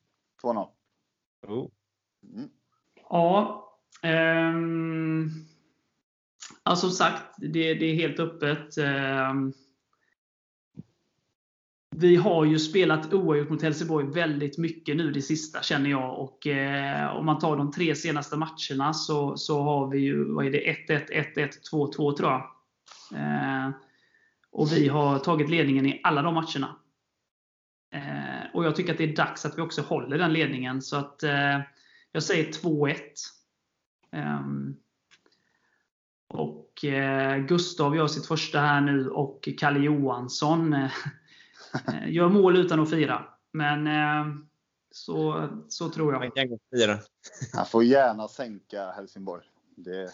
2-0. Oh. Mm. Ja. Ehm, ja, som sagt, det, det, är helt öppet. Ehm, vi har ju spelat oavgjort mot Helsingborg väldigt mycket nu det sista känner jag. Och eh, Om man tar de tre senaste matcherna så, så har vi ju vad är det, 1-1, 1-1, 2-2 tror jag. Eh, och vi har tagit ledningen i alla de matcherna. Eh, och Jag tycker att det är dags att vi också håller den ledningen. Så att eh, jag säger 2-1. Ehm, och eh, Gustav gör sitt första här nu och Kalle Johansson eh, gör mål utan att fira. Men eh, så, så tror jag. Han får gärna sänka Helsingborg. Det...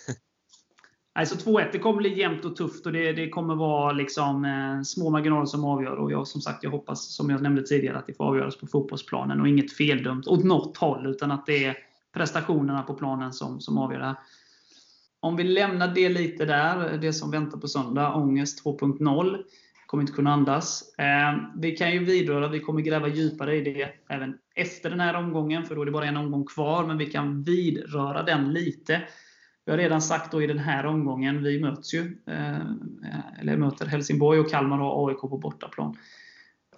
Alltså 2-1, det kommer bli jämnt och tufft och det, det kommer vara liksom, eh, små marginaler som avgör. Och jag, som sagt, jag hoppas, som jag nämnde tidigare, att det får avgöras på fotbollsplanen och inget feldömt åt något håll. Utan att det är prestationerna på planen som, som avgör det här. Om vi lämnar det lite där, det som väntar på söndag, ångest 2.0. Kommer inte kunna andas. Eh, vi kan ju vidröra, vi kommer gräva djupare i det även efter den här omgången, för då är det bara en omgång kvar. Men vi kan vidröra den lite. Vi har redan sagt då i den här omgången, vi möts ju, eh, eller möter Helsingborg och Kalmar och AIK på bortaplan.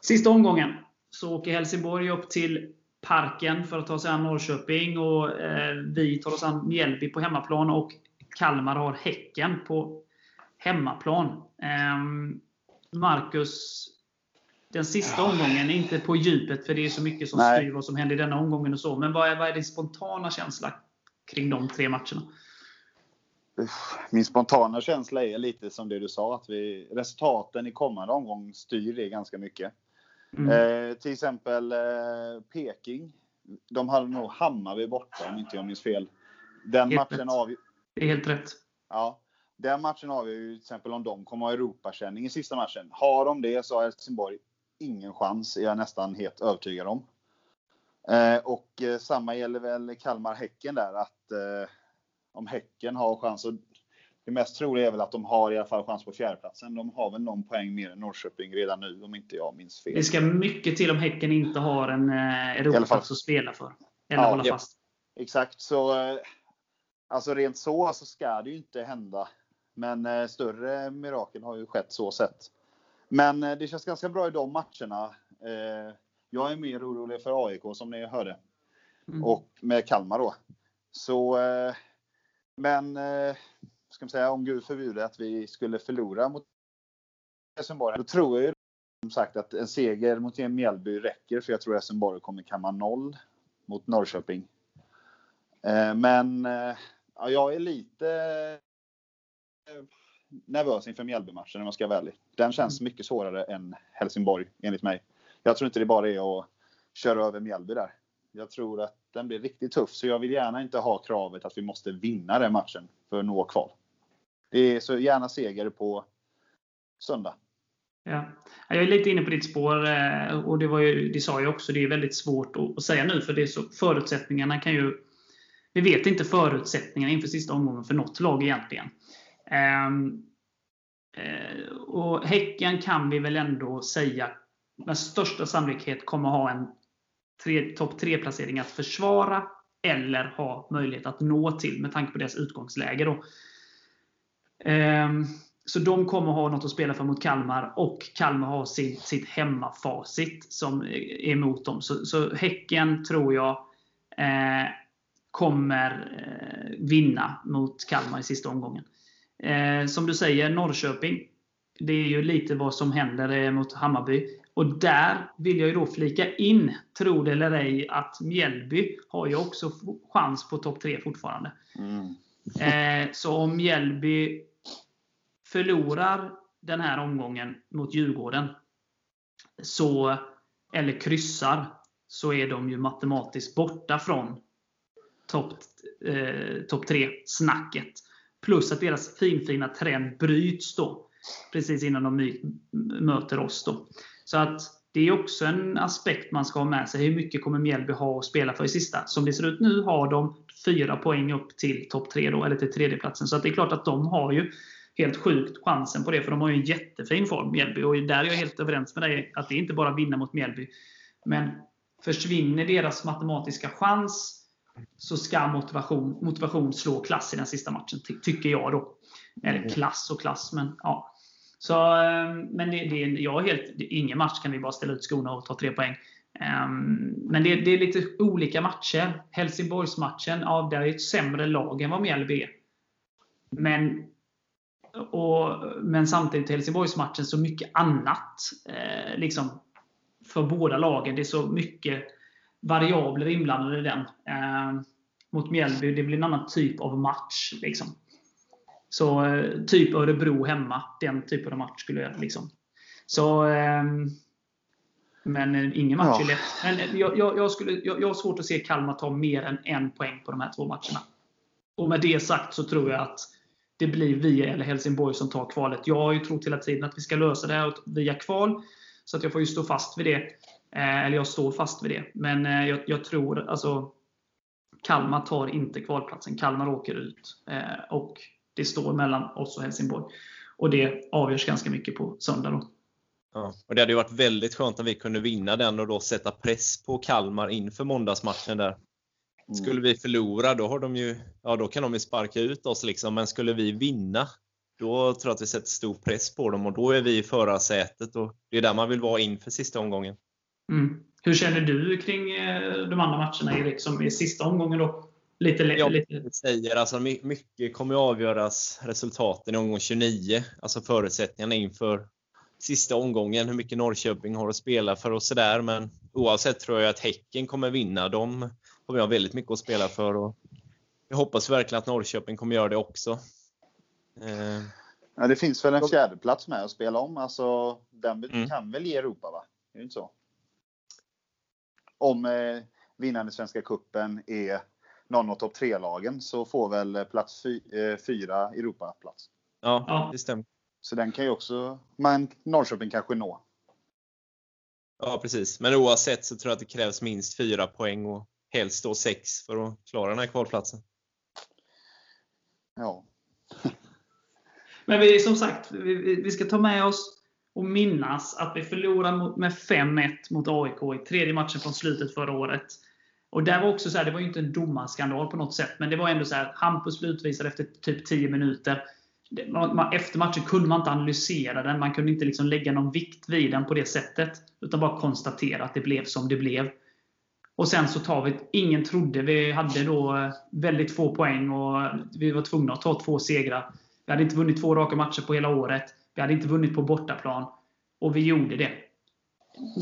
Sista omgången så åker Helsingborg upp till Parken för att ta sig an Norrköping och eh, vi tar oss an Mjällby på hemmaplan och Kalmar har Häcken på hemmaplan. Eh, Marcus, den sista omgången, inte på djupet för det är så mycket som Nej. styr vad som händer i denna omgången och så. Men vad är, vad är din spontana känsla kring de tre matcherna? Min spontana känsla är lite som det du sa, att vi, resultaten i kommande omgång styr det ganska mycket. Mm. Eh, till exempel eh, Peking. De hade nog Hammarby borta om inte jag minns fel. Den Helt matchen avgör, Det är helt rätt. ja, den matchen avgör ju till exempel om de kommer ha Europakänning i sista matchen. Har de det så har Helsingborg ingen chans, är jag nästan helt övertygad om. Eh, och eh, samma gäller väl Kalmar-Häcken där, att eh, om Häcken har chans, och det mest troliga är väl att de har i alla fall chans på fjärdeplatsen. De har väl någon poäng mer än Norrköping redan nu, om inte jag minns fel. Det ska mycket till om Häcken inte har en eh. Europaplats att spela för. Eller Ja, hålla ja. fast. Exakt, så eh, alltså rent så så ska det ju inte hända. Men eh, större mirakel har ju skett så sett. Men det känns ganska bra i de matcherna. Jag är mer orolig för AIK som ni hörde. Mm. Och med Kalmar då. Så, men ska man säga om Gud förbjuder att vi skulle förlora mot Helsingborg. Då tror jag ju som sagt att en seger mot Mjällby räcker. För jag tror Helsingborg kommer kamma noll mot Norrköping. Eh, men eh, ja, jag är lite eh, nervös inför Mjällby-matchen om jag ska vara ärlig. Den känns mycket svårare än Helsingborg enligt mig. Jag tror inte det bara är att köra över Mjällby där. Jag tror att den blir riktigt tuff, så jag vill gärna inte ha kravet att vi måste vinna den matchen för att nå kval. Det är så gärna seger på söndag. Ja. Jag är lite inne på ditt spår eh, och det, var ju, det sa jag också, det är väldigt svårt att säga nu för det är så, förutsättningarna kan ju... Vi vet inte förutsättningarna inför sista omgången för något lag egentligen. Ehm, eh, och Häcken kan vi väl ändå säga med största sannolikhet kommer ha en topp 3-placering att försvara eller ha möjlighet att nå till med tanke på deras utgångsläge. Då. Ehm, så de kommer ha något att spela för mot Kalmar och Kalmar har sin, sitt hemmafacit som är emot dem. Så, så Häcken tror jag eh, kommer eh, vinna mot Kalmar i sista omgången. Eh, som du säger, Norrköping. Det är ju lite vad som händer eh, mot Hammarby. Och där vill jag ju då flika in, tro det eller ej, att Mjällby har ju också chans på topp 3 fortfarande. Mm. Eh, så om Mjällby förlorar den här omgången mot Djurgården, så, eller kryssar, så är de ju matematiskt borta från topp eh, top 3-snacket. Plus att deras finfina trend bryts då, precis innan de möter oss. Då. Så att det är också en aspekt man ska ha med sig. Hur mycket kommer Mjällby ha att spela för i sista? Som det ser ut nu har de fyra poäng upp till topp 3. då, eller till tredjeplatsen. Så att det är klart att de har ju helt sjukt chansen på det, för de har ju en jättefin form, Mjällby. Och där är jag helt överens med dig, att det är inte bara vinna mot Mjällby. Men försvinner deras matematiska chans, så ska motivation, motivation slå klass i den sista matchen, ty tycker jag då. Eller klass och klass, men ja. Så, eh, men det, det, jag är helt, det, ingen match kan vi bara ställa ut skorna och ta tre poäng. Ehm, men det, det är lite olika matcher. Helsingborgsmatchen, ja, där är ett sämre lag än vad Mjällby är. Men, och, men samtidigt Helsingborgsmatchen så mycket annat. Eh, liksom, för båda lagen. Det är så mycket variabler inblandade i den. Eh, mot Mjällby, det blir en annan typ av match. Liksom. Så eh, typ Örebro hemma, den typen av match skulle jag liksom. Så, ehm, men eh, ingen match Ja. är lätt. Men eh, jag, jag, jag, skulle, jag, jag har svårt att se Kalmar ta mer än en poäng på de här två matcherna. Och med det sagt så tror jag att det blir vi eller Helsingborg som tar kvalet. Jag har ju trott hela tiden att vi ska lösa det här via kval. Så att jag får ju stå fast vid det. Eh, eller jag står fast vid det. Men eh, jag, jag tror alltså Kalmar tar inte kvalplatsen. Kalmar åker ut. Eh, och det står mellan oss och Helsingborg. Och det avgörs ganska mycket på söndag. Då. Ja. Och det hade ju varit väldigt skönt om vi kunde vinna den och då sätta press på Kalmar inför måndagsmatchen där. Mm. Skulle vi förlora, då, har de ju, ja, då kan de ju sparka ut oss. Liksom. Men skulle vi vinna, då tror jag att vi sätter stor press på dem och då är vi i förarsätet. Och det är där man vill vara inför sista omgången. Mm. Hur känner du kring eh, de andra matcherna, Erik, som är sista omgången? Då? Lite, lite. Jag säger, alltså, my- mycket kommer avgöras resultaten i omgång 29. Alltså förutsättningarna inför sista omgången. Hur mycket Norrköping har att spela för och sådär. Men oavsett tror jag att Häcken kommer vinna. De kommer jag ha väldigt mycket att spela för. Och jag hoppas verkligen att Norrköping kommer göra det också. Eh, Ja, det finns väl en fjärde plats med att spela om. Alltså, den Mm. kan väl ge Europa, va? Är det inte så? Om eh, vinnaren i Svenska Cupen är någon av topp tre-lagen så får väl plats fy, eh, fyra Europaplats. ja, Ja. det stämmer. Så den kan ju också man, Norrköping kanske nå. Ja, precis. Men oavsett så tror jag att det krävs minst fyra poäng och helst då sex för att klara den här kvalplatsen. Ja. Men vi, som sagt, vi, vi ska ta med oss och minnas att vi förlorade med 5-1 mot AIK i tredje matchen från slutet förra året. Och där var också så här, det var ju inte en domarskandal på något sätt, men det var ändå så här, Hampus blev utvisad efter typ 10 minuter. Efter matchen kunde man inte analysera den, man kunde inte liksom lägga någon vikt vid den på det sättet. Utan bara konstatera att det blev som det blev. Och sen så tar vi, ingen trodde, vi hade då eh, väldigt få poäng och vi var tvungna att ta två segrar. Vi hade inte vunnit två raka matcher på hela året. Vi hade inte vunnit på bortaplan. Och vi gjorde det.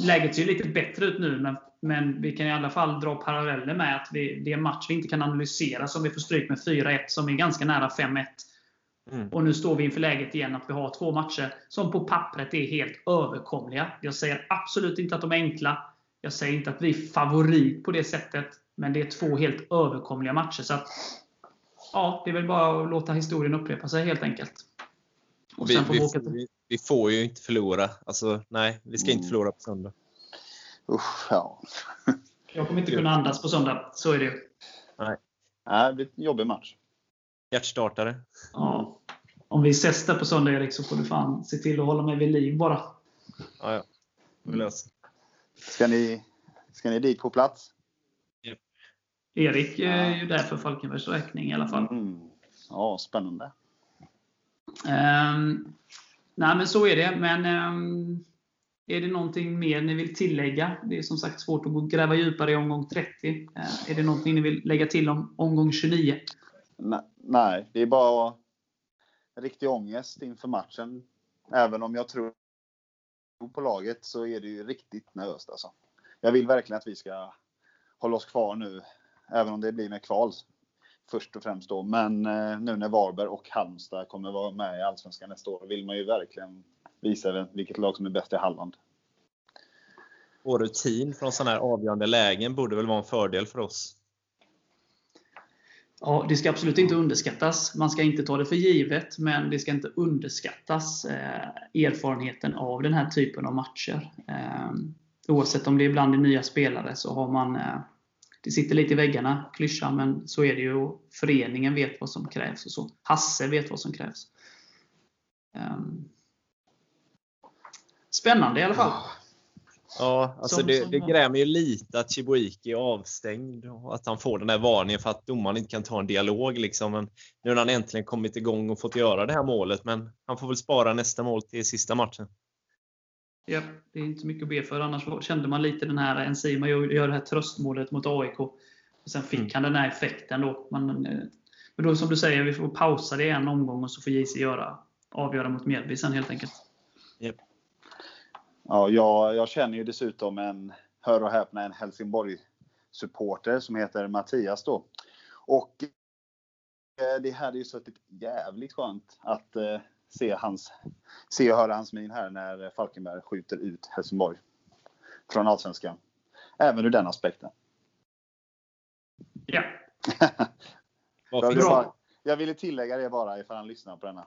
Läget ser ju lite bättre ut nu, men, men vi kan i alla fall dra paralleller med att vi, det är en match vi inte kan analysera som vi får stryk med 4-1, som är ganska nära 5-1. Mm. Och nu står vi inför läget igen att vi har två matcher som på pappret är helt överkomliga. Jag säger absolut inte att de är enkla. Jag säger inte att vi är favorit på det sättet. Men det är två helt överkomliga matcher. Så att, ja, det är väl bara att låta historien upprepa sig helt enkelt. Och Vi, sen får vi åka till... vi, vi får ju inte förlora. Alltså, nej, vi ska inte Mm. förlora på söndag. Usch, ja. Jag kommer inte kunna andas på söndag. Så är det ju. Nej, det blir en jobbig match. Hjärtstartare. Ja. Om vi ses där på söndag Erik, så får du fan se till att hålla mig vid liv bara. Ja, ja. Vi löser. Ska ni, ska ni dit på plats? Erik är ju där för Falkenbergs räkning i alla fall. Mm. Ja, spännande. Ehm, nej, men så är det. Men ehm, är det någonting mer ni vill tillägga? Det är som sagt svårt att gräva djupare i omgång 30. Eh, är det någonting ni vill lägga till om omgång 29? Ne- Nej, det är bara riktig ångest inför matchen. Även om jag tror på laget så är det ju riktigt nervöst alltså. Jag vill verkligen att vi ska hålla oss kvar nu. Även om det blir med kval först och främst då. Men eh, nu när Varberg och Halmstad kommer vara med i Allsvenskan nästa år vill man ju verkligen visa vilket lag som är bäst i Halland. Vår rutin från sådana här avgörande lägen borde väl vara en fördel för oss. Ja, det ska absolut inte underskattas. Man ska inte ta det för givet, men det ska inte underskattas eh, erfarenheten av den här typen av matcher. Eh, oavsett om det är bland nya spelare så har man eh, det sitter lite i väggarna, klyschan, men så är det ju. Föreningen vet vad som krävs och så. Hasse vet vad som krävs. Ehm. Spännande i alla fall. Ja, alltså Som- det, som- det grämer ju lite att Chibuiki är avstängd och att han får den här varningen för att domaren inte kan ta en dialog. Liksom. Men nu har han äntligen kommit igång och fått göra det här målet, men han får väl spara nästa mål till sista matchen. Ja, det är inte så mycket att be för. Annars kände man lite den här Enzima gör det här tröstmålet mot AIK. Och sen fick Mm. han den här effekten då. Man, eh, men då som du säger, vi får pausa det en omgång och så får JC göra, avgöra mot Mjällby sen helt enkelt. Ja, jag, jag känner ju dessutom en, hör och häpna, en Helsingborg-supporter som heter Mattias då. Och det hade ju suttit jävligt skönt att eh, se, hans, se och höra hans min här när Falkenberg skjuter ut Helsingborg från Allsvenskan. Även ur den aspekten. Ja. *laughs* jag, ville bara, jag ville tillägga det bara ifall han lyssnar på denna.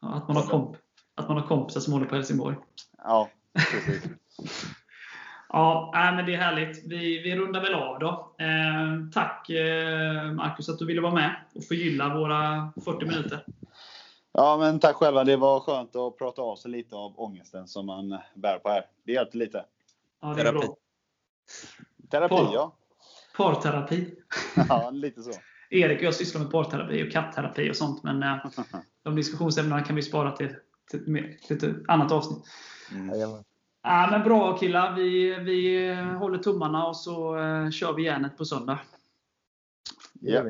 Ja, att, man har komp att man har kompisar som håller på Helsingborg. Ja, *laughs* ja, men det är härligt. Vi, vi rundar väl av då. Eh, tack eh, Marcus att du ville vara med och förgylla våra 40 minuter. Ja, men tack själva. Det var skönt att prata av sig lite av ångesten som man bär på här. Det hjälpte lite. Ja, det är Terapi. bra. Terapi, Par, ja. Parterapi. *laughs* ja, lite så. Erik och jag sysslar med parterapi och katterapi och sånt, men eh, de diskussionsämnena kan vi spara till, till, till ett annat avsnitt. Mm. Ja, men bra killar. Vi, vi håller tummarna och så uh, kör vi järnet på söndag. Ja.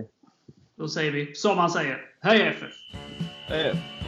Då säger vi som man säger. Hej FF! Hej!